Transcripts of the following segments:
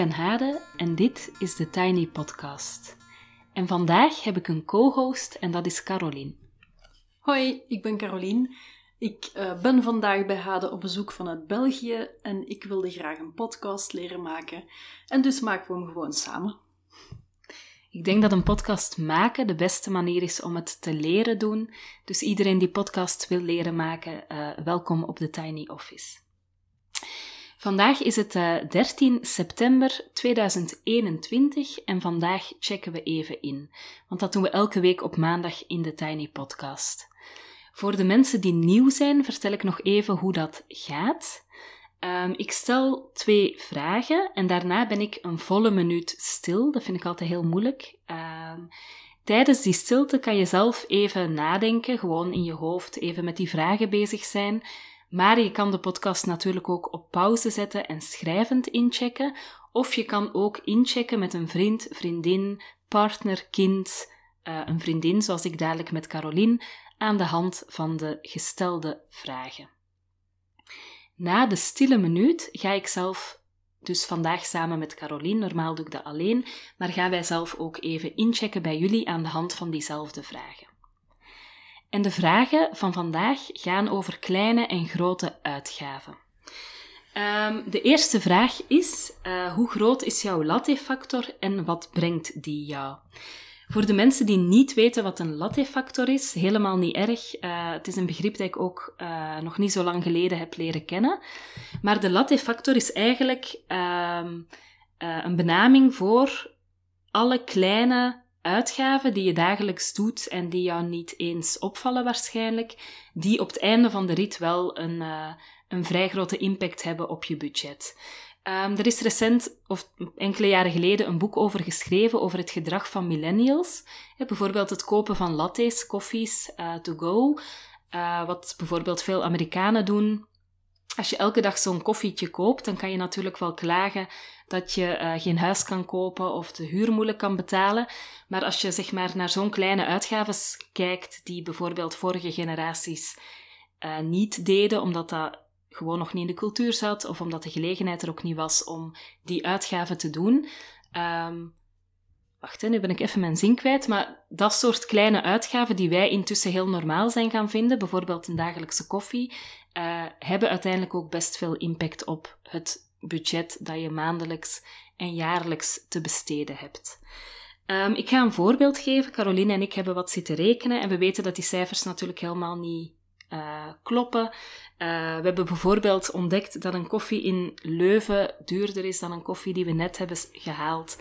Ben Hade en dit is de Tiny Podcast. En vandaag heb ik een co-host en dat is Caroline. Hoi, ik ben Caroline. Ik uh, ben vandaag bij Hade op bezoek vanuit België en ik wilde graag een podcast leren maken. En dus maken we hem gewoon samen. Ik denk dat een podcast maken de beste manier is om het te leren doen. Dus iedereen die podcast wil leren maken, uh, welkom op de Tiny Office. Vandaag is het uh, 13 september 2021 en vandaag checken we even in. Want dat doen we elke week op maandag in de Tiny Podcast. Voor de mensen die nieuw zijn, vertel ik nog even hoe dat gaat. Um, ik stel twee vragen en daarna ben ik een volle minuut stil. Dat vind ik altijd heel moeilijk. Um, tijdens die stilte kan je zelf even nadenken, gewoon in je hoofd, even met die vragen bezig zijn. Maar je kan de podcast natuurlijk ook op pauze zetten en schrijvend inchecken. Of je kan ook inchecken met een vriend, vriendin, partner, kind, uh, een vriendin, zoals ik dadelijk met Caroline, aan de hand van de gestelde vragen. Na de stille minuut ga ik zelf, dus vandaag samen met Caroline, normaal doe ik dat alleen, maar gaan wij zelf ook even inchecken bij jullie aan de hand van diezelfde vragen. En de vragen van vandaag gaan over kleine en grote uitgaven. Um, de eerste vraag is: uh, hoe groot is jouw latte-factor en wat brengt die jou? Voor de mensen die niet weten wat een latte-factor is, helemaal niet erg. Uh, het is een begrip dat ik ook uh, nog niet zo lang geleden heb leren kennen. Maar de latte-factor is eigenlijk uh, een benaming voor alle kleine uitgaven die je dagelijks doet en die jou niet eens opvallen waarschijnlijk, die op het einde van de rit wel een, een vrij grote impact hebben op je budget. Um, er is recent, of enkele jaren geleden, een boek over geschreven over het gedrag van millennials. bijvoorbeeld het kopen van lattes, koffies uh, to go. Wat bijvoorbeeld veel Amerikanen doen. Als je elke dag zo'n koffietje koopt, dan kan je natuurlijk wel klagen dat je uh, geen huis kan kopen of de huur moeilijk kan betalen. Maar als je zeg maar naar zo'n kleine uitgaves kijkt, die bijvoorbeeld vorige generaties niet deden, omdat dat gewoon nog niet in de cultuur zat, of omdat de gelegenheid er ook niet was om die uitgaven te doen. Um, wacht, nu ben ik even mijn zin kwijt, maar dat soort kleine uitgaven die wij intussen heel normaal zijn gaan vinden, bijvoorbeeld een dagelijkse koffie, uh, hebben uiteindelijk ook best veel impact op het budget dat je maandelijks en jaarlijks te besteden hebt. Um, ik ga een voorbeeld geven. Caroline en ik hebben wat zitten rekenen en we weten dat die cijfers natuurlijk helemaal niet uh, kloppen. Uh, we hebben bijvoorbeeld ontdekt dat een koffie in Leuven duurder is dan een koffie die we net hebben gehaald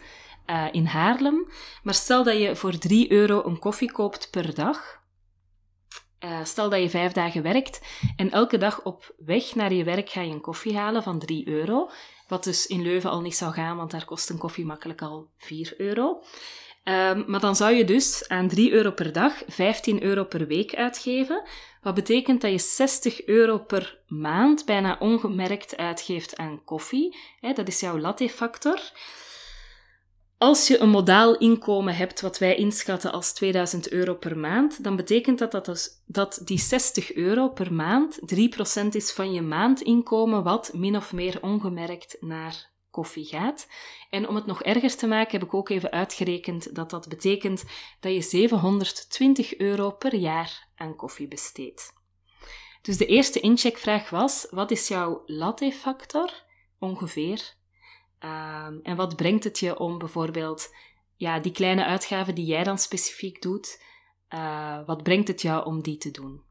uh, in Haarlem. Maar stel dat je voor 3 euro een koffie koopt per dag. stel dat je vijf dagen werkt en elke dag op weg naar je werk ga je een koffie halen van 3 euro. Wat dus in Leuven al niet zou gaan, want daar kost een koffie makkelijk al 4 euro. Um, maar dan zou je dus aan 3 euro per dag 15 euro per week uitgeven. Wat betekent dat je 60 euro per maand bijna ongemerkt uitgeeft aan koffie. dat is jouw latte-factor. Als je een modaal inkomen hebt wat wij inschatten als 2000 euro per maand, dan betekent dat dat, dus, dat die 60 euro per maand 3% is van je maandinkomen, wat min of meer ongemerkt naar koffie gaat. En om het nog erger te maken, heb ik ook even uitgerekend dat dat betekent dat je 720 euro per jaar aan koffie besteedt. Dus de eerste incheckvraag was: wat is jouw latte-factor ongeveer? Um, en wat brengt het je om bijvoorbeeld ja, die kleine uitgaven die jij dan specifiek doet, uh, wat brengt het jou om die te doen?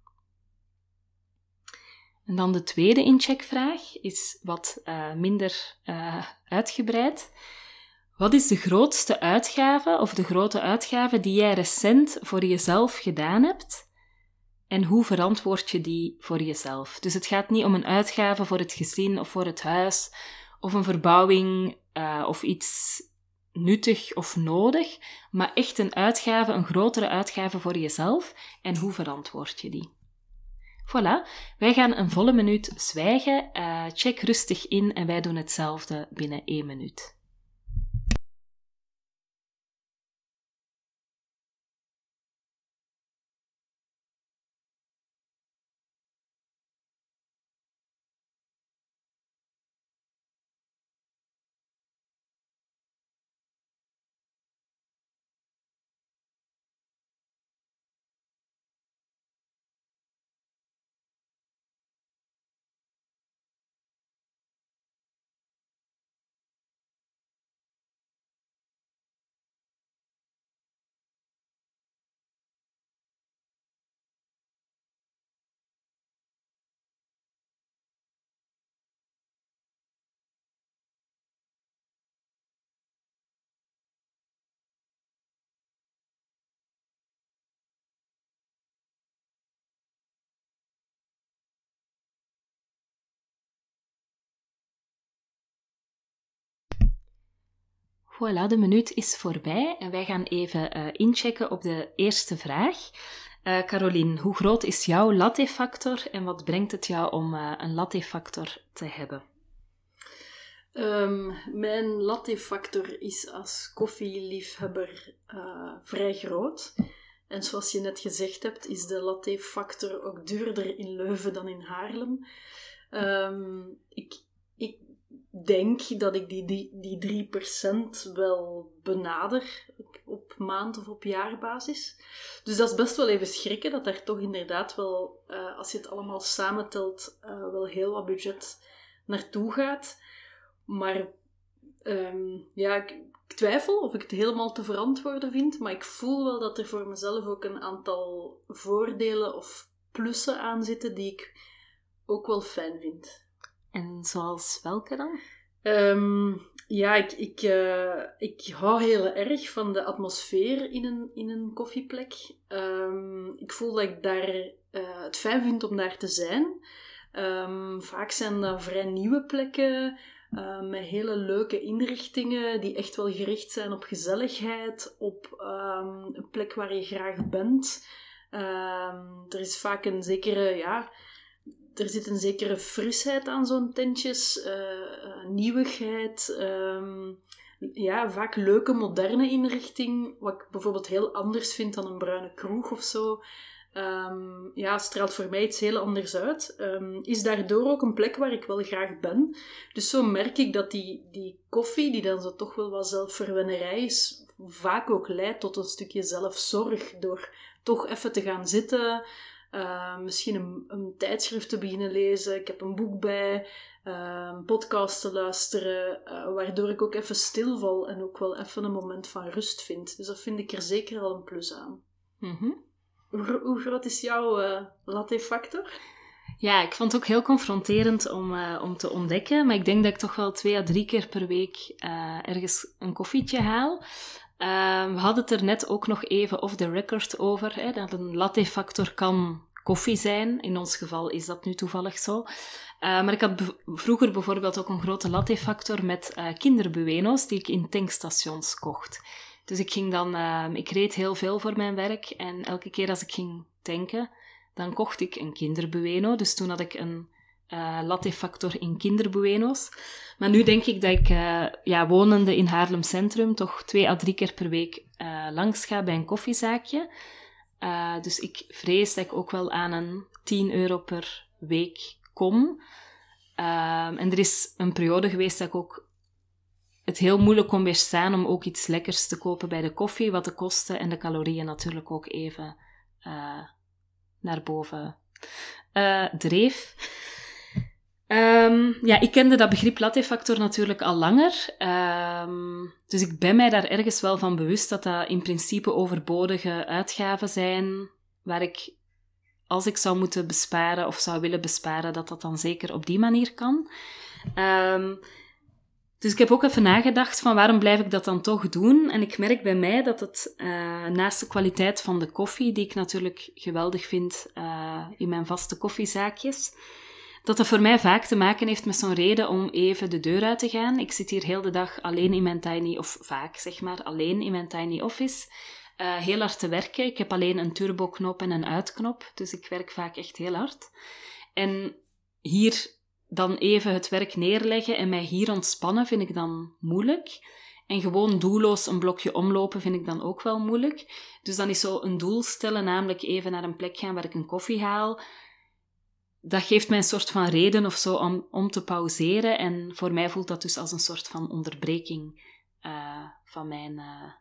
En dan de tweede incheckvraag is wat uh, minder uh, uitgebreid. Wat is de grootste uitgave of de grote uitgave die jij recent voor jezelf gedaan hebt? En hoe verantwoord je die voor jezelf? Dus het gaat niet om een uitgave voor het gezin of voor het huis, of een verbouwing uh, of iets nuttig of nodig, maar echt een uitgave, een grotere uitgave voor jezelf. En hoe verantwoord je die? Voilà, wij gaan een volle minuut zwijgen. Uh, check rustig in en wij doen hetzelfde binnen één minuut. Voilà, de minuut is voorbij en wij gaan even uh, inchecken op de eerste vraag. Uh, Caroline, hoe groot is jouw latte-factor en wat brengt het jou om uh, een latte-factor te hebben? Um, mijn latte-factor is als koffieliefhebber vrij groot. En zoals je net gezegd hebt, is de latte-factor ook duurder in Leuven dan in Haarlem. Ik, ik denk dat ik die, die, die 3% wel benader op, maand- of op jaarbasis. Dus dat is best wel even schrikken, dat daar toch inderdaad wel, uh, als je het allemaal samentelt, uh, wel heel wat budget naartoe gaat. Maar um, ja, ik, twijfel of ik het helemaal te verantwoorden vind, maar ik voel wel dat er voor mezelf ook een aantal voordelen of plussen aan zitten die ik ook wel fijn vind. En zoals welke dan? Um, ja, ik, ik, uh, ik hou heel erg van de atmosfeer in een, in een koffieplek. Um, ik voel dat ik daar uh, het fijn vind om daar te zijn. Um, vaak zijn dat vrij nieuwe plekken. Uh, met hele leuke inrichtingen die echt wel gericht zijn op gezelligheid, op een plek waar je graag bent. er is vaak een zekere ja, er zit een zekere frisheid aan zo'n tentjes, uh, nieuwigheid, um, ja, vaak leuke moderne inrichting, wat ik bijvoorbeeld heel anders vind dan een bruine kroeg of zo. Um, ja, straalt voor mij iets heel anders uit. Um, is daardoor ook een plek waar ik wel graag ben. Dus zo merk ik dat die, die koffie, die dan zo toch wel wat zelfverwennerij is, vaak ook leidt tot een stukje zelfzorg. Door toch even te gaan zitten, uh, misschien een, een, tijdschrift te beginnen lezen. Ik heb een boek bij, uh, een podcast te luisteren, uh, waardoor ik ook even stilval en ook wel even een moment van rust vind. Dus dat vind ik er zeker al een plus aan. Mm -hmm. hoe, hoe, groot is jouw uh, latte-factor? Ja, ik vond het ook heel confronterend om, om te ontdekken. Maar ik denk dat ik toch wel twee à drie keer per week ergens een koffietje haal. Uh, we hadden het er net ook nog even off the record over, hè, dat een latte-factor kan koffie zijn. In ons geval is dat nu toevallig zo. Uh, maar ik had vroeger bijvoorbeeld ook een grote latte-factor met uh, kinderbueno's die ik in tankstations kocht. Dus ik ging dan, ehm, ik reed heel veel voor mijn werk en elke keer als ik ging tanken, dan kocht ik een kinderbueno. Dus toen had ik een uh, latte-factor in kinderbueno's. Maar nu denk ik dat ik, uh, ja, wonende in Haarlem Centrum, toch twee à drie keer per week uh, langs ga bij een koffiezaakje. dus ik vrees dat ik ook wel aan een 10 euro per week kom. Ehm, en er is een periode geweest dat ik ook het heel moeilijk kon weerstaan om ook iets lekkers te kopen bij de koffie, wat de kosten en de calorieën natuurlijk ook even naar boven dreef. Um, ja, ik kende dat begrip latte-factor natuurlijk al langer. Um, dus ik ben mij daar ergens wel van bewust dat dat in principe overbodige uitgaven zijn, waar ik, als ik zou moeten besparen of zou willen besparen, dat dat dan zeker op die manier kan. Um, dus ik heb ook even nagedacht van waarom blijf ik dat dan toch doen? En ik merk bij mij dat het uh, naast de kwaliteit van de koffie, die ik natuurlijk geweldig vind uh, in mijn vaste koffiezaakjes, dat dat voor mij vaak te maken heeft met zo'n reden om even de deur uit te gaan. Ik zit hier heel de dag alleen in mijn tiny, of vaak zeg maar, alleen in mijn tiny office. Uh, heel hard te werken. Ik heb alleen een turbo-knop en een uitknop, dus ik werk vaak echt heel hard. En hier dan even het werk neerleggen en mij hier ontspannen vind ik dan moeilijk. En gewoon doelloos een blokje omlopen vind ik dan ook wel moeilijk. Dus dan is zo een doel stellen, namelijk even naar een plek gaan waar ik een koffie haal, dat geeft mij een soort van reden of zo om, om te pauzeren. En voor mij voelt dat dus als een soort van onderbreking uh, van mijn uh,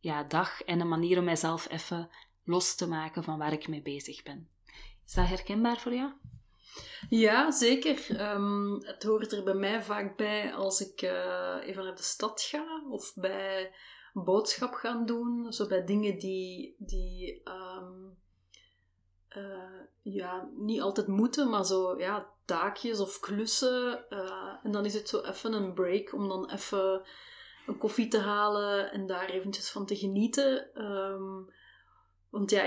ja, dag en een manier om mijzelf even los te maken van waar ik mee bezig ben. Is dat herkenbaar voor jou? Ja, zeker. Um, het hoort er bij mij vaak bij als ik uh, even naar de stad ga of bij boodschap gaan doen. Zo bij dingen die, die um, uh, ja, niet altijd moeten, maar zo ja, taakjes of klussen. Uh, en dan is het zo even een break om dan even een koffie te halen en daar eventjes van te genieten. Um, want ja,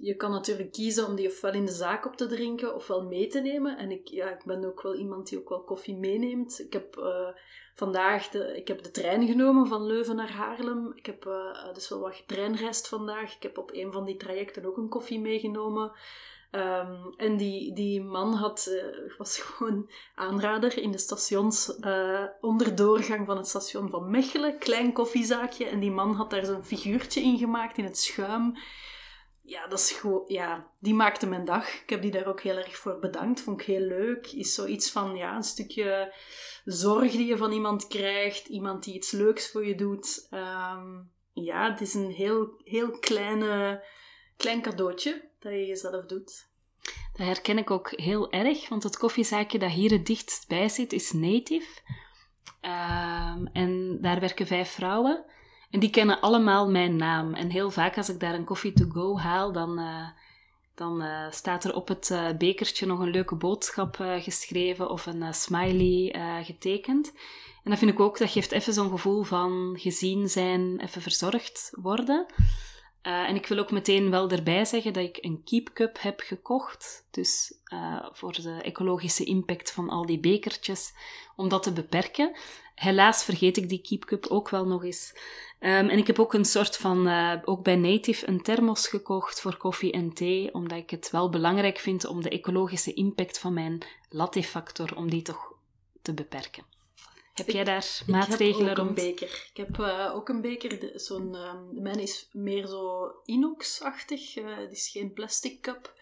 je, kan natuurlijk kiezen om die ofwel in de zaak op te drinken ofwel mee te nemen. En ik, ja, ik ben ook wel iemand die ook wel koffie meeneemt. Ik heb uh, vandaag de, ik heb de trein genomen van Leuven naar Haarlem. Ik heb uh, dus wel wat treinreist vandaag. Ik heb op een van die trajecten ook een koffie meegenomen. Um, en die, die man had, uh, was gewoon aanrader in de stations uh, onderdoorgang van het station van Mechelen. Klein koffiezaakje. En die man had daar zo'n figuurtje in gemaakt in het schuim. Ja, dat is gewoon, ja, die maakte mijn dag. Ik heb die daar ook heel erg voor bedankt. Vond ik heel leuk. Is zoiets van, ja, een stukje zorg die je van iemand krijgt. Iemand die iets leuks voor je doet. Um, ja, het is een heel, heel kleine, klein cadeautje dat je jezelf doet. Dat herken ik ook heel erg, want het koffiezaakje dat hier het dichtst bij zit is Native. Um, en daar werken vijf vrouwen. En die kennen allemaal mijn naam. En heel vaak als ik daar een koffie to go haal, dan, uh, dan uh, staat er op het uh, bekertje nog een leuke boodschap geschreven of een smiley getekend. En dat vind ik ook, dat geeft even zo'n gevoel van gezien zijn, even verzorgd worden. En ik wil ook meteen wel erbij zeggen dat ik een Keep Cup heb gekocht. Dus voor de ecologische impact van al die bekertjes, om dat te beperken. Helaas vergeet ik die Keep Cup ook wel nog eens. Um, en ik heb ook een soort van, uh, ook bij Native, een thermos gekocht voor koffie en thee, omdat ik het wel belangrijk vind om de ecologische impact van mijn latte-factor, om die toch te beperken. Heb jij daar maatregelen? Ik heb ook een beker. Ik heb uh, ook een beker. Zo'n, uh, mijn is meer zo inox-achtig. Uh, het is geen plastic cup.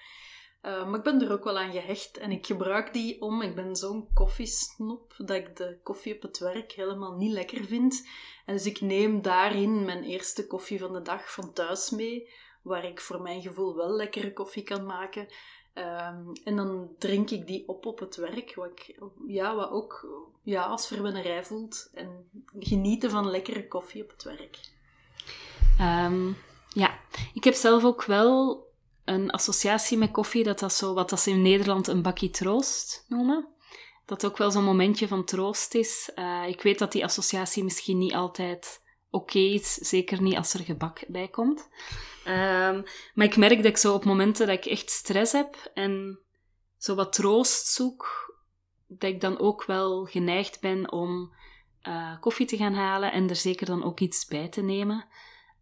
Maar ik ben er ook wel aan gehecht. En ik gebruik die om... Ik ben zo'n koffiesnop dat ik de koffie op het werk helemaal niet lekker vind. En dus ik neem daarin mijn eerste koffie van de dag van thuis mee. Waar ik voor mijn gevoel wel lekkere koffie kan maken. Um, en dan drink ik die op op het werk, wat, ik, ja, wat ook ja, als verwennerij voelt. En genieten van lekkere koffie op het werk. Um, ja, ik heb zelf ook wel een associatie met koffie, dat dat zo, wat dat ze in Nederland een bakje troost noemen. Dat ook wel zo'n momentje van troost is. Uh, ik weet dat die associatie misschien niet altijd oké is, zeker niet als er gebak bij komt. Um, maar ik merk dat ik zo op momenten dat ik echt stress heb en zo wat troost zoek, dat ik dan ook wel geneigd ben om uh, koffie te gaan halen en er zeker dan ook iets bij te nemen.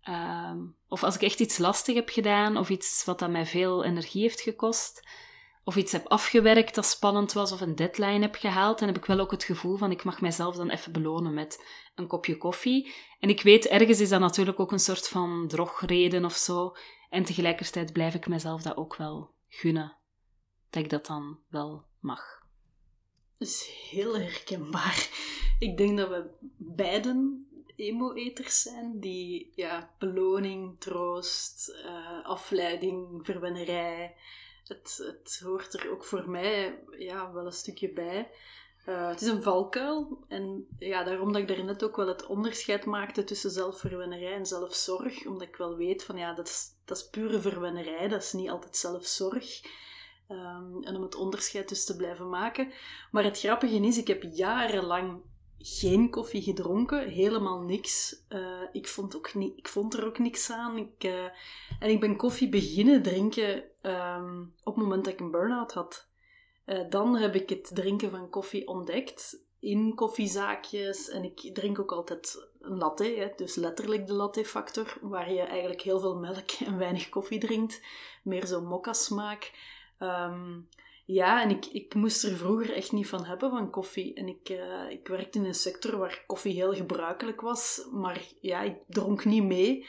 Um, of als ik echt iets lastig heb gedaan of iets wat aan mij veel energie heeft gekost, of iets heb afgewerkt dat spannend was of een deadline heb gehaald, dan heb ik wel ook het gevoel van ik mag mijzelf dan even belonen met een kopje koffie. En ik weet, ergens is dat natuurlijk ook een soort van drogreden of zo. En tegelijkertijd blijf ik mezelf dat ook wel gunnen. Dat ik dat dan wel mag. Dat is heel herkenbaar. Ik denk dat we beiden emo-eters zijn die ja, beloning, troost, uh, afleiding, verwennerij het, het hoort er ook voor mij ja, wel een stukje bij. Uh, het is een valkuil. En ja, daarom dat ik daarnet ook wel het onderscheid maakte tussen zelfverwennerij en zelfzorg. Omdat ik wel weet van ja, dat is, dat is pure verwennerij, dat is niet altijd zelfzorg. Um, en om het onderscheid dus te blijven maken. Maar het grappige is, ik heb jarenlang geen koffie gedronken, helemaal niks. Uh, ik, vond ook ik vond er ook niks aan. Ik, uh, en ik ben koffie beginnen drinken um, op het moment dat ik een burn-out had. Uh, dan heb ik het drinken van koffie ontdekt in koffiezaakjes. En ik drink ook altijd een latte, hè, dus letterlijk de latte-factor, waar je eigenlijk heel veel melk en weinig koffie drinkt. Meer zo'n mokka-smaak. Um, ja, en ik, ik moest er vroeger echt niet van hebben, van koffie. En ik, uh, ik werkte in een sector waar koffie heel gebruikelijk was. Maar ja, ik dronk niet mee.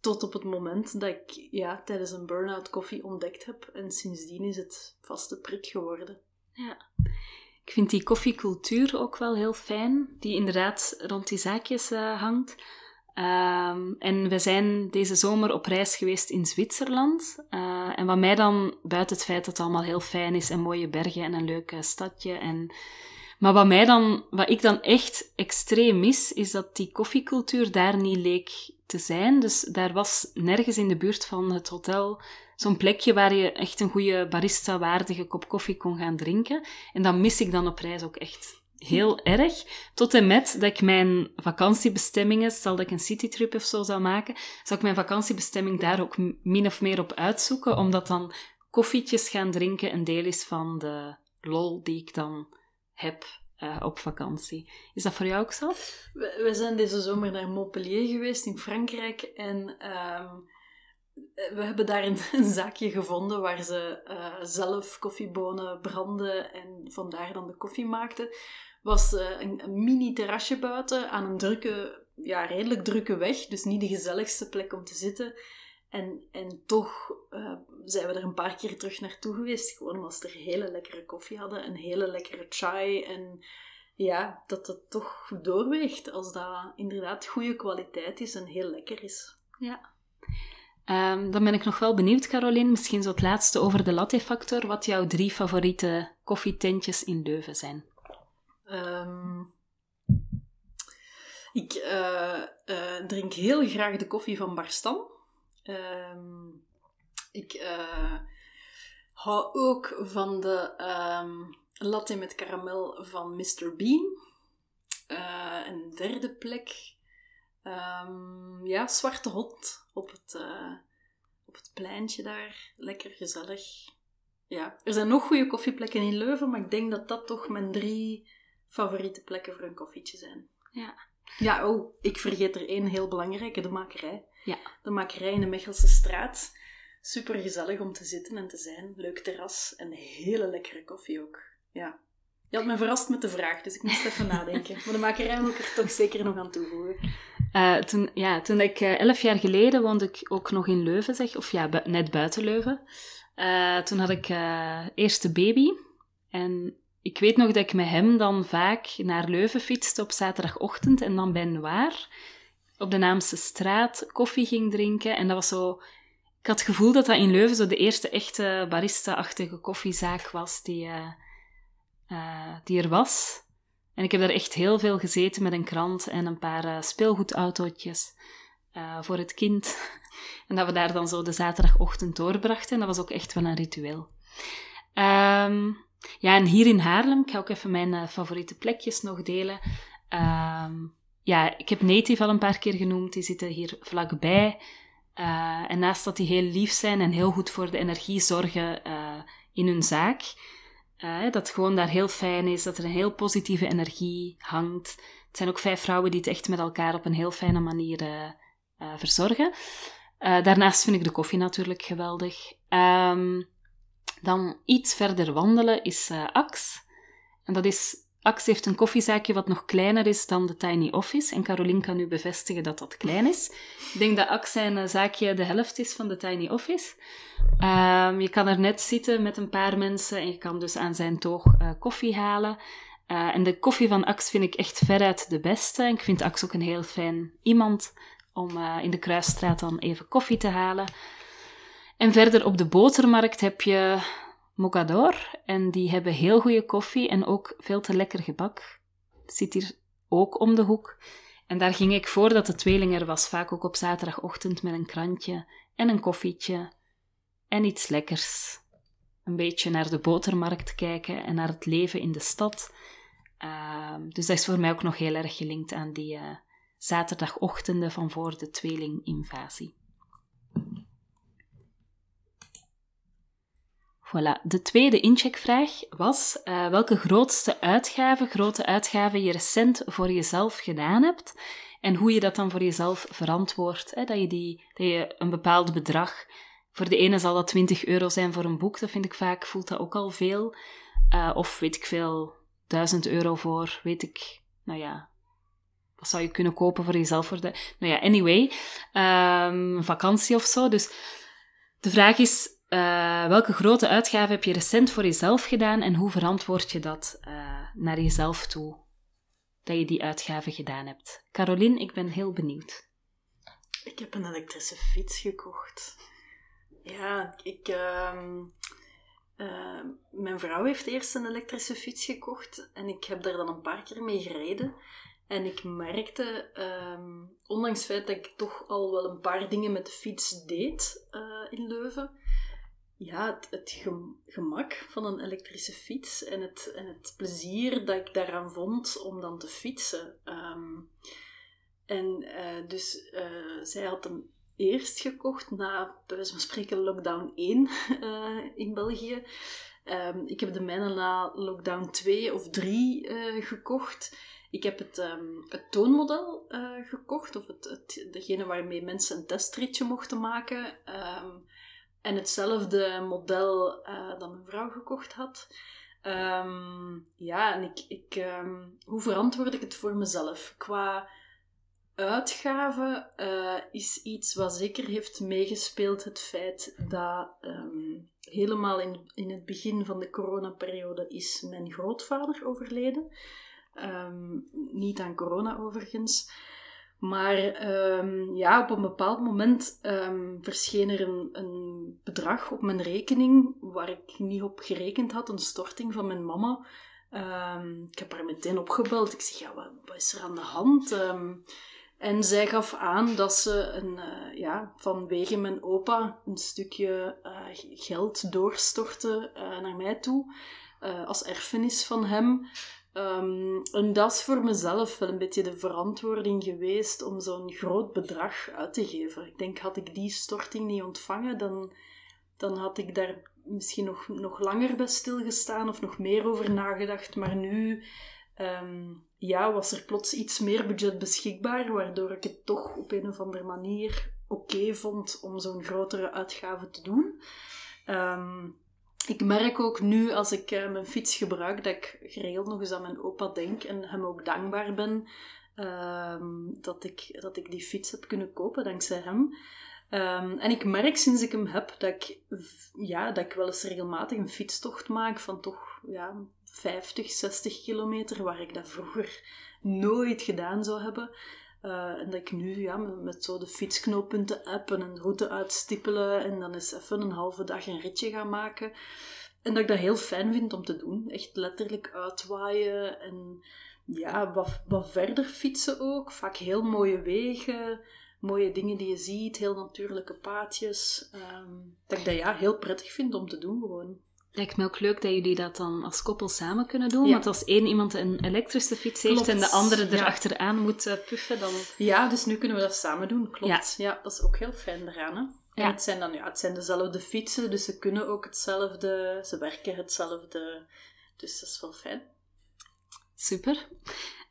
Tot op het moment dat ik ja, tijdens een burn-out koffie ontdekt heb. En sindsdien is het vaste prik geworden. Ja. Ik vind die koffiecultuur ook wel heel fijn. Die inderdaad rond die zaakjes uh, hangt. Um, en we zijn deze zomer op reis geweest in Zwitserland. Uh, en wat mij dan, buiten het feit dat het allemaal heel fijn is en mooie bergen en een leuk stadje. En... Maar wat mij dan, wat ik dan echt extreem mis, is dat die koffiecultuur daar niet leek te zijn. Dus daar was nergens in de buurt van het hotel zo'n plekje waar je echt een goede barista-waardige kop koffie kon gaan drinken. En dat mis ik dan op reis ook echt heel erg. Tot en met dat ik mijn vakantiebestemmingen, stel dat ik een citytrip of zo zou maken, zou ik mijn vakantiebestemming daar ook min of meer op uitzoeken, omdat dan koffietjes gaan drinken een deel is van de lol die ik dan heb uh, op vakantie. Is dat voor jou ook zo? We, zijn deze zomer naar Montpellier geweest in Frankrijk en um, we hebben daar een, zaakje gevonden waar ze uh, zelf koffiebonen branden en vandaar dan de koffie maakten. Was uh, een, een mini-terrasje buiten aan een drukke, ja, redelijk drukke weg, dus niet de gezelligste plek om te zitten. En, en toch uh, zijn we er een paar keer terug naartoe geweest. Gewoon omdat ze er hele lekkere koffie hadden. Een hele lekkere chai. En ja, dat het toch doorweegt als dat inderdaad goede kwaliteit is en heel lekker is. Ja. Um, dan ben ik nog wel benieuwd, Caroline, misschien zo het laatste over de latte-factor. Wat jouw drie favoriete koffietentjes in Leuven zijn? Um, ik uh, uh, drink heel graag de koffie van Barstam. Um, ik uh, hou ook van de um, latte met karamel van Mr. Bean. Een derde plek. Ja, Zwarte Hot op het, op het pleintje daar. Lekker gezellig. Ja, er zijn nog goede koffieplekken in Leuven, maar ik denk dat dat toch mijn drie favoriete plekken voor een koffietje zijn. Ja. Ja, oh, ik vergeet er één heel belangrijke, de makerij. Ja. De makerij in de Mechelse straat. Super gezellig om te zitten en te zijn. Leuk terras en hele lekkere koffie ook. Ja. Je had me verrast met de vraag, dus ik moest even nadenken. Maar de makerij wil ik er toch zeker nog aan toevoegen. Uh, toen, ja, toen ik uh, elf jaar geleden woonde ik ook nog in Leuven, zeg, of ja, bu net buiten Leuven. Uh, toen had ik eerste baby. En ik weet nog dat ik met hem dan vaak naar Leuven fietste op zaterdagochtend en dan bij Noir op de Naamse straat koffie ging drinken. En dat was zo... Ik had het gevoel dat dat in Leuven zo de eerste echte barista-achtige koffiezaak was die, uh, uh, die er was. En ik heb daar echt heel veel gezeten met een krant en een paar uh, speelgoedautootjes voor het kind. en dat we daar dan zo de zaterdagochtend doorbrachten. En dat was ook echt wel een ritueel. Um, ja, en hier in Haarlem, ik ga ook even mijn favoriete plekjes nog delen. Um, ja, ik heb Native al een paar keer genoemd. Die zitten hier vlakbij. Uh, en naast dat die heel lief zijn en heel goed voor de energie zorgen uh, in hun zaak, uh, dat gewoon daar heel fijn is, dat er een heel positieve energie hangt. Het zijn ook vijf vrouwen die het echt met elkaar op een heel fijne manier verzorgen. daarnaast vind ik de koffie natuurlijk geweldig. Um, dan iets verder wandelen is Ax. En dat is Ax heeft een koffiezaakje wat nog kleiner is dan de Tiny Office. En Caroline kan nu bevestigen dat dat klein is. Ik denk dat Ax zijn eh, zaakje de helft is van de Tiny Office. Um, je kan er net zitten met een paar mensen en je kan dus aan zijn toog uh, koffie halen. Uh, en de koffie van Ax vind ik echt veruit de beste. En ik vind Ax ook een heel fijn iemand om in de Kruisstraat dan even koffie te halen. En verder op de botermarkt heb je Mogador. En die hebben heel goede koffie en ook veel te lekker gebak. Zit hier ook om de hoek. En daar ging ik voordat de tweeling er was, vaak ook op zaterdagochtend met een krantje en een koffietje en iets lekkers. Een beetje naar de botermarkt kijken en naar het leven in de stad. Uh, dus dat is voor mij ook nog heel erg gelinkt aan die uh, zaterdagochtenden van voor de tweelinginvasie. Voilà. De tweede incheckvraag was uh, welke grootste uitgave, grote uitgave je recent voor jezelf gedaan hebt en hoe je dat dan voor jezelf verantwoordt. Dat, je dat je een bepaald bedrag, voor de ene zal dat 20 euro zijn voor een boek, dat vind ik vaak, voelt dat ook al veel. Uh, of weet ik veel, 1000 euro voor, weet ik, nou ja, wat zou je kunnen kopen voor jezelf? Voor de, nou ja, anyway, um, vakantie of zo. Dus de vraag is, uh, welke grote uitgave heb je recent voor jezelf gedaan en hoe verantwoord je dat uh, naar jezelf toe? Dat je die uitgave gedaan hebt. Caroline, ik ben heel benieuwd. Ik heb een elektrische fiets gekocht. Ja, ik. Uh, mijn vrouw heeft eerst een elektrische fiets gekocht en ik heb daar dan een paar keer mee gereden. En ik merkte, um, ondanks het feit dat ik toch al wel een paar dingen met de fiets deed in Leuven, ja, het, het gemak van een elektrische fiets en het, en het plezier dat ik daaraan vond om dan te fietsen. Ehm, en uh, dus uh, zij had hem eerst gekocht na, bij wijze spreken, lockdown 1 uh, in België. Um, ik heb de mijne na lockdown 2 of 3 gekocht. Ik heb het, um, het toonmodel gekocht, of het, het, degene waarmee mensen een testritje mochten maken. En hetzelfde model uh, dat mijn vrouw gekocht had. Um, ja, en ik, ik, um, hoe verantwoord ik het voor mezelf? Qua uitgaven uh, is iets wat zeker heeft meegespeeld het feit dat um, helemaal in, in het begin van de coronaperiode is mijn grootvader overleden. niet aan corona overigens. Maar um, ja, op een bepaald moment um, verscheen er een, een, bedrag op mijn rekening waar ik niet op gerekend had, een storting van mijn mama. Um, ik heb haar meteen opgebeld. Ik zeg, ja, wat, is er aan de hand? en zij gaf aan dat ze een, uh, ja, vanwege mijn opa een stukje uh, geld doorstortte uh, naar mij toe. als erfenis van hem. Um, en dat is voor mezelf wel een beetje de verantwoording geweest om zo'n groot bedrag uit te geven. Ik denk, had ik die storting niet ontvangen, dan, dan had ik daar misschien nog, nog langer bij stilgestaan of nog meer over nagedacht. Maar nu um, ja, was er plots iets meer budget beschikbaar, waardoor ik het toch op een of andere manier oké vond om zo'n grotere uitgave te doen. Um, ik merk ook nu, als ik uh, mijn fiets gebruik, dat ik geregeld nog eens aan mijn opa denk en hem ook dankbaar ben uh, dat, ik, dat ik die fiets heb kunnen kopen dankzij hem. Um, en ik merk sinds ik hem heb dat ik, ja, dat ik wel eens regelmatig een fietstocht maak van toch ja, 50, 60 kilometer, waar ik dat vroeger nooit gedaan zou hebben. Uh, en dat ik nu ja, met, zo de fietsknooppunten app en een route uitstippelen en dan eens even een halve dag een ritje gaan maken. En dat ik dat heel fijn vind om te doen. Echt letterlijk uitwaaien en ja, wat, wat verder fietsen ook. Vaak heel mooie wegen, mooie dingen die je ziet, heel natuurlijke paadjes. Um, dat ik dat ja, heel prettig vind om te doen gewoon. Lijkt me ook leuk dat jullie dat dan als koppel samen kunnen doen. Want als één iemand een elektrische fiets heeft en de andere erachteraan moet uh, puffen, dan... Ja, dus nu kunnen we dat samen doen, klopt. Ja, dat is ook heel fijn eraan, hè. En het zijn dan, ja, het zijn dezelfde fietsen, dus ze kunnen ook hetzelfde, ze werken hetzelfde. Dus dat is wel fijn. Super.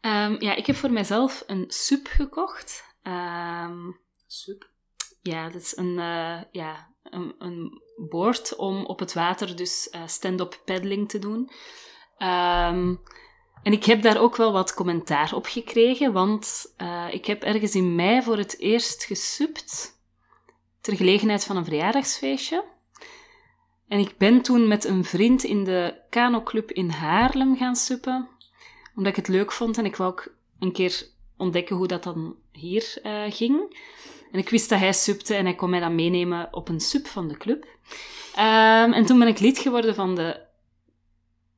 Um, ja, ik heb voor mijzelf een sub gekocht. Um, sub? Ja, dat is een, uh, ja, een, een boord om op het water dus uh, stand-up paddling te doen. Um, en ik heb daar ook wel wat commentaar op gekregen, want uh, ik heb ergens in mei voor het eerst gesupt ter gelegenheid van een verjaardagsfeestje. En ik ben toen met een vriend in de kanoclub in Haarlem gaan suppen, omdat ik het leuk vond en ik wou ook een keer ontdekken hoe dat dan hier uh, ging. En ik wist dat hij supte en hij kon mij dan meenemen op een sup van de club. Um, en toen ben ik lid geworden van de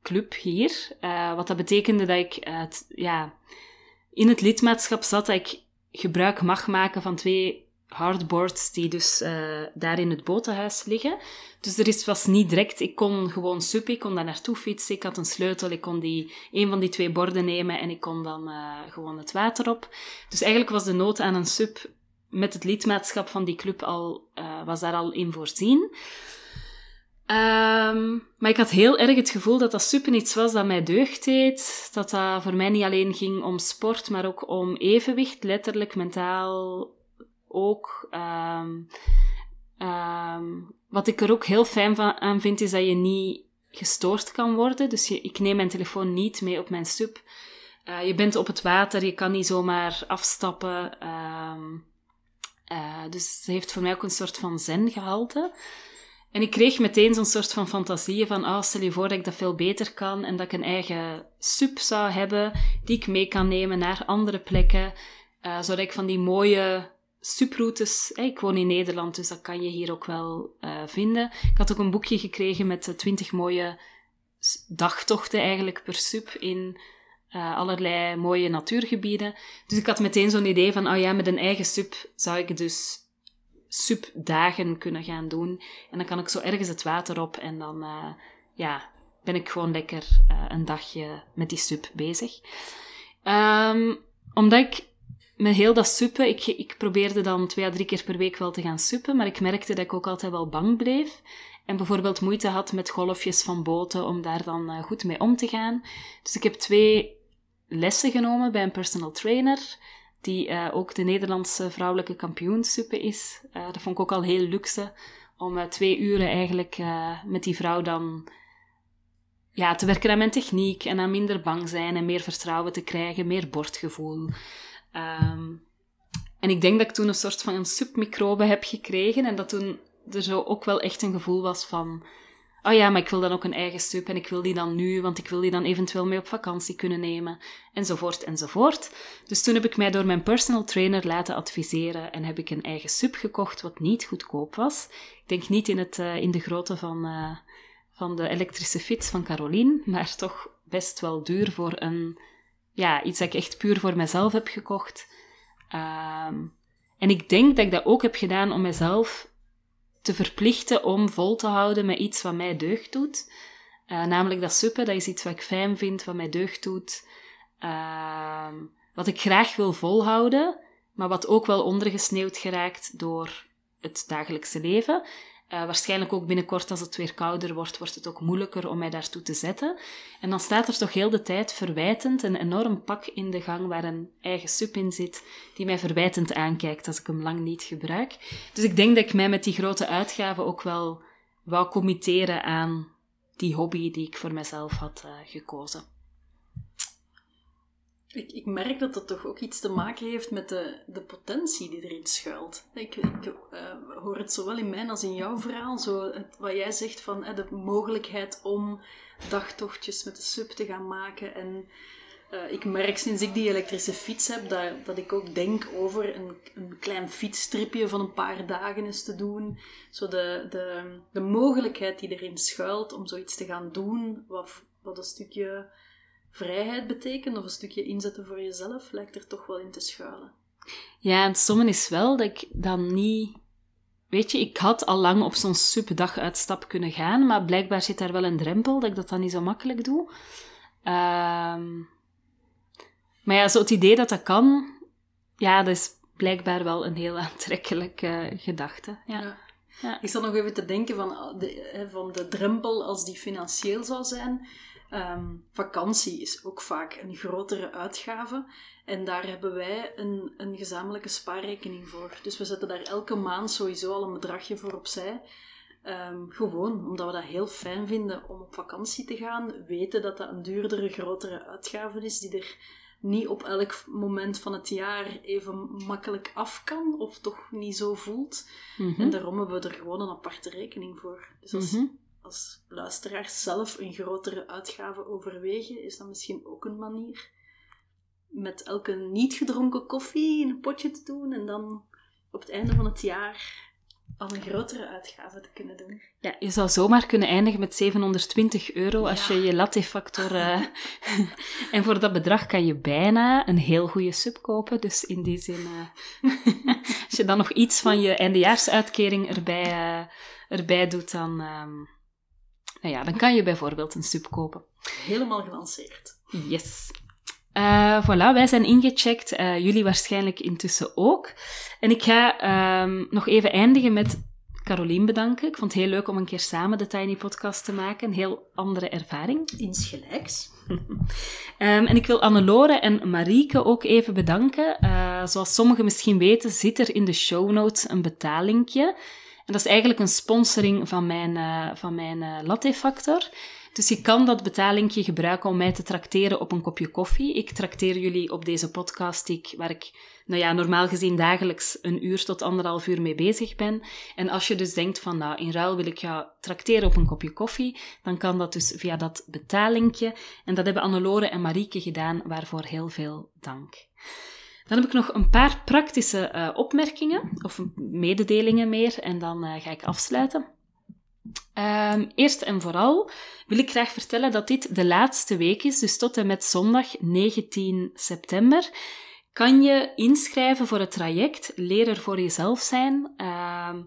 club hier. Uh, wat dat betekende dat ik ja, in het lidmaatschap zat dat ik gebruik mag maken van twee hardboards die dus uh, daar in het botenhuis liggen. Dus er is, was niet direct, ik kon gewoon suppen, ik kon daar naartoe fietsen, ik had een sleutel, ik kon die, een van die twee borden nemen en ik kon dan uh, gewoon het water op. Dus eigenlijk was de nood aan een sub met het lidmaatschap van die club al, uh, was daar al in voorzien. Um, maar ik had heel erg het gevoel dat dat super iets was dat mij deugd deed. Dat dat voor mij niet alleen ging om sport, maar ook om evenwicht, letterlijk, mentaal ook. Um, um, wat ik er ook heel fijn van, aan vind, is dat je niet gestoord kan worden. Dus ik neem mijn telefoon niet mee op mijn sub. Uh, je bent op het water, je kan niet zomaar afstappen. Uh, dus het heeft voor mij ook een soort van zen gehalte. En ik kreeg meteen zo'n soort van fantasieën van, ah, stel je voor dat ik dat veel beter kan en dat ik een eigen sub zou hebben die ik mee kan nemen naar andere plekken, uh, zodat ik van die mooie suproutes, ik woon in Nederland, dus dat kan je hier ook wel uh, vinden. Ik had ook een boekje gekregen met twintig mooie dagtochten eigenlijk per sub in uh, allerlei mooie natuurgebieden. Dus ik had meteen zo'n idee van, oh ja, met een eigen sub zou ik dus supdagen kunnen gaan doen. En dan kan ik zo ergens het water op en dan eh, ja, ben ik gewoon lekker uh, een dagje met die sup bezig. Um, omdat ik met heel dat suppen, ik, ik probeerde dan twee à drie keer per week wel te gaan suppen, maar ik merkte dat ik ook altijd wel bang bleef. En bijvoorbeeld moeite had met golfjes van boten om daar dan goed mee om te gaan. Dus ik heb twee lessen genomen bij een personal trainer, die uh, ook de Nederlandse vrouwelijke kampioensuppen is. Uh, dat vond ik ook al heel luxe, om twee uren eigenlijk met die vrouw dan ja, te werken aan mijn techniek en aan minder bang zijn en meer vertrouwen te krijgen, meer bordgevoel. Um, en ik denk dat ik toen een soort van een submicrobe heb gekregen en dat toen er zo ook wel echt een gevoel was van, oh ja, maar ik wil dan ook een eigen sub en ik wil die dan nu, want ik wil die dan eventueel mee op vakantie kunnen nemen, enzovoort, enzovoort. Dus toen heb ik mij door mijn personal trainer laten adviseren en heb ik een eigen sub gekocht, wat niet goedkoop was. Ik denk niet in, het, uh, in de grootte van, uh, van de elektrische fiets van Caroline, maar toch best wel duur voor een, ja, iets dat ik echt puur voor mezelf heb gekocht. Um, en ik denk dat ik dat ook heb gedaan om mezelf te verplichten om vol te houden met iets wat mij deugd doet. Uh, namelijk dat suppen, dat is iets wat ik fijn vind, wat mij deugd doet. Uh, wat ik graag wil volhouden, maar wat ook wel ondergesneeuwd geraakt door het dagelijkse leven. Uh, waarschijnlijk ook binnenkort, als het weer kouder wordt, wordt het ook moeilijker om mij daartoe te zetten. En dan staat er toch heel de tijd verwijtend een enorm pak in de gang waar een eigen sup in zit, die mij verwijtend aankijkt als ik hem lang niet gebruik. Dus ik denk dat ik mij met die grote uitgaven ook wel wou committeren aan die hobby die ik voor mezelf had uh, gekozen. Ik, ik merk dat dat toch ook iets te maken heeft met de, de potentie die erin schuilt. Ik, ik uh, hoor het zowel in mijn als in jouw verhaal. Zo wat jij zegt van de mogelijkheid om dagtochtjes met de sub te gaan maken. En uh, ik merk sinds ik die elektrische fiets heb, dat, dat ik ook denk over een, een klein fietsstripje van een paar dagen eens te doen. Zo de, de, de mogelijkheid die erin schuilt om zoiets te gaan doen, wat, wat een stukje vrijheid betekent, of een stukje inzetten voor jezelf, lijkt er toch wel in te schuilen. Ja, en stomme is wel dat ik dan niet... Weet je, ik had al lang op zo'n superdag uitstap kunnen gaan, maar blijkbaar zit daar wel een drempel dat ik dat dan niet zo makkelijk doe. Um... Maar ja, zo het idee dat dat kan, ja, dat is blijkbaar wel een heel aantrekkelijke gedachte. Ja. ja. ja. Ik zat nog even te denken van de, van de drempel als die financieel zou zijn. Um, vakantie is ook vaak een grotere uitgave. En daar hebben wij een, een gezamenlijke spaarrekening voor. Dus we zetten daar elke maand sowieso al een bedragje voor opzij. Um, gewoon omdat we dat heel fijn vinden om op vakantie te gaan. Weten dat dat een duurdere, grotere uitgave is die er niet op elk moment van het jaar even makkelijk af kan. Of toch niet zo voelt. Mhm. En daarom hebben we er gewoon een aparte rekening voor. Dus als, mhm als luisteraars zelf een grotere uitgave overwegen, is dat misschien ook een manier met elke niet gedronken koffie in een potje te doen en dan op het einde van het jaar al een grotere uitgave te kunnen doen. Ja, je zou zomaar kunnen eindigen met 720 euro als je je latte-factor... Uh, en voor dat bedrag kan je bijna een heel goede sub kopen. Dus in die zin, uh, als je dan nog iets van je eindejaarsuitkering erbij, uh, erbij doet, dan... Um, nou ja, dan kan je bijvoorbeeld een sub kopen. Helemaal gelanceerd. Yes. Uh, voilà, wij zijn ingecheckt. Uh, jullie waarschijnlijk intussen ook. En ik ga um, nog even eindigen met Carolien bedanken. Ik vond het heel leuk om een keer samen de Tiny Podcast te maken. Een heel andere ervaring. Insgelijks. um, en ik wil Annelore en Marieke ook even bedanken. Uh, zoals sommigen misschien weten, zit er in de show notes een betalingje. Dat is eigenlijk een sponsoring van mijn, uh, van mijn uh, Latte Factor. Dus je kan dat betalingje gebruiken om mij te trakteren op een kopje koffie. Ik trakteer jullie op deze podcast ik, waar ik nou ja, normaal gezien dagelijks een uur tot anderhalf uur mee bezig ben. En als je dus denkt van, nou, in ruil wil ik jou trakteren op een kopje koffie, dan kan dat dus via dat betalingje. En dat hebben Annelore en Marieke gedaan, waarvoor heel veel dank. Dan heb ik nog een paar praktische uh, opmerkingen, of mededelingen meer, en dan uh, ga ik afsluiten. Um, eerst en vooral wil ik graag vertellen dat dit de laatste week is, dus tot en met zondag 19 september kan je inschrijven voor het traject Leer er voor jezelf zijn. Ehm,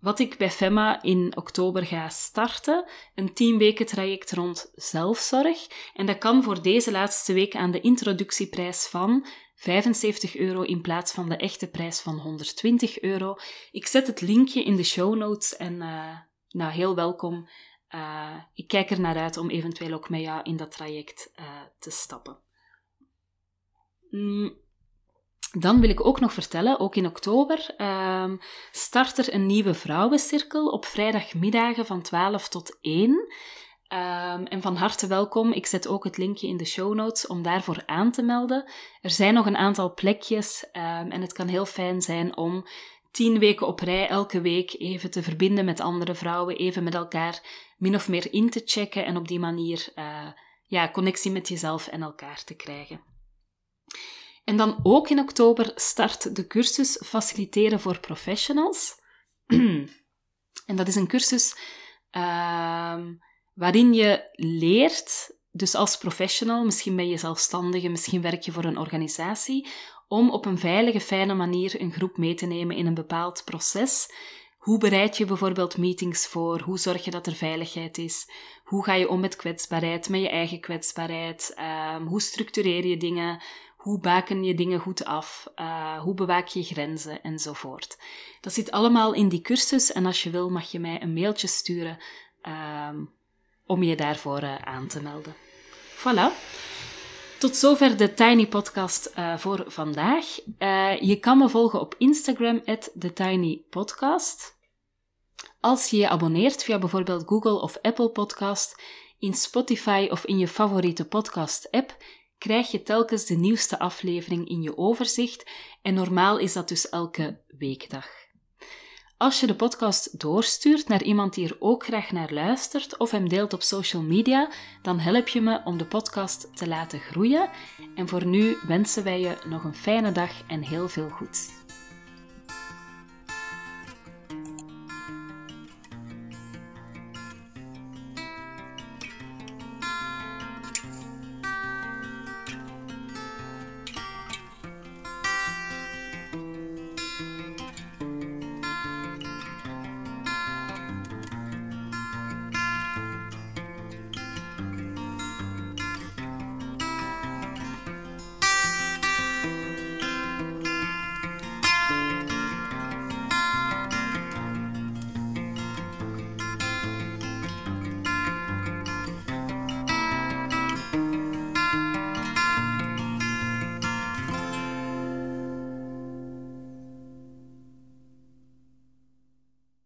wat ik bij FEMA in oktober ga starten. Een 10 weken traject rond zelfzorg. En dat kan voor deze laatste week aan de introductieprijs van 75 euro in plaats van de echte prijs van 120 euro. Ik zet het linkje in de show notes en uh, nou, heel welkom. Uh, ik kijk er naar uit om eventueel ook met jou in dat traject uh, te stappen. Mm. Dan wil ik ook nog vertellen, ook in oktober uh, start er een nieuwe vrouwencirkel op vrijdagmiddagen van 12 tot 1. Ehm, en van harte welkom. Ik zet ook het linkje in de show notes om daarvoor aan te melden. Er zijn nog een aantal plekjes um, en het kan heel fijn zijn om tien weken op rij elke week even te verbinden met andere vrouwen, even met elkaar min of meer in te checken en op die manier uh, ja, connectie met jezelf en elkaar te krijgen. En dan ook in oktober start de cursus Faciliteren voor Professionals. en dat is een cursus uh, waarin je leert, dus als professional, misschien ben je zelfstandige, misschien werk je voor een organisatie, om op een veilige, fijne manier een groep mee te nemen in een bepaald proces. Hoe bereid je bijvoorbeeld meetings voor? Hoe zorg je dat er veiligheid is? Hoe ga je om met kwetsbaarheid, met je eigen kwetsbaarheid? Uh, hoe structureer je dingen? Hoe baken je dingen goed af? Uh, hoe bewaak je grenzen? Enzovoort. Dat zit allemaal in die cursus en als je wil mag je mij een mailtje sturen uh, om je daarvoor uh, aan te melden. Voilà. Tot zover de Tiny Podcast uh, voor vandaag. Uh, je kan me volgen op Instagram, TheTinyPodcast. Als je je abonneert via bijvoorbeeld Google of Apple Podcast, in Spotify of in je favoriete podcast-app, krijg je telkens de nieuwste aflevering in je overzicht en normaal is dat dus elke weekdag. Als je de podcast doorstuurt naar iemand die er ook graag naar luistert of hem deelt op social media, dan help je me om de podcast te laten groeien. En voor nu wensen wij je nog een fijne dag en heel veel goeds.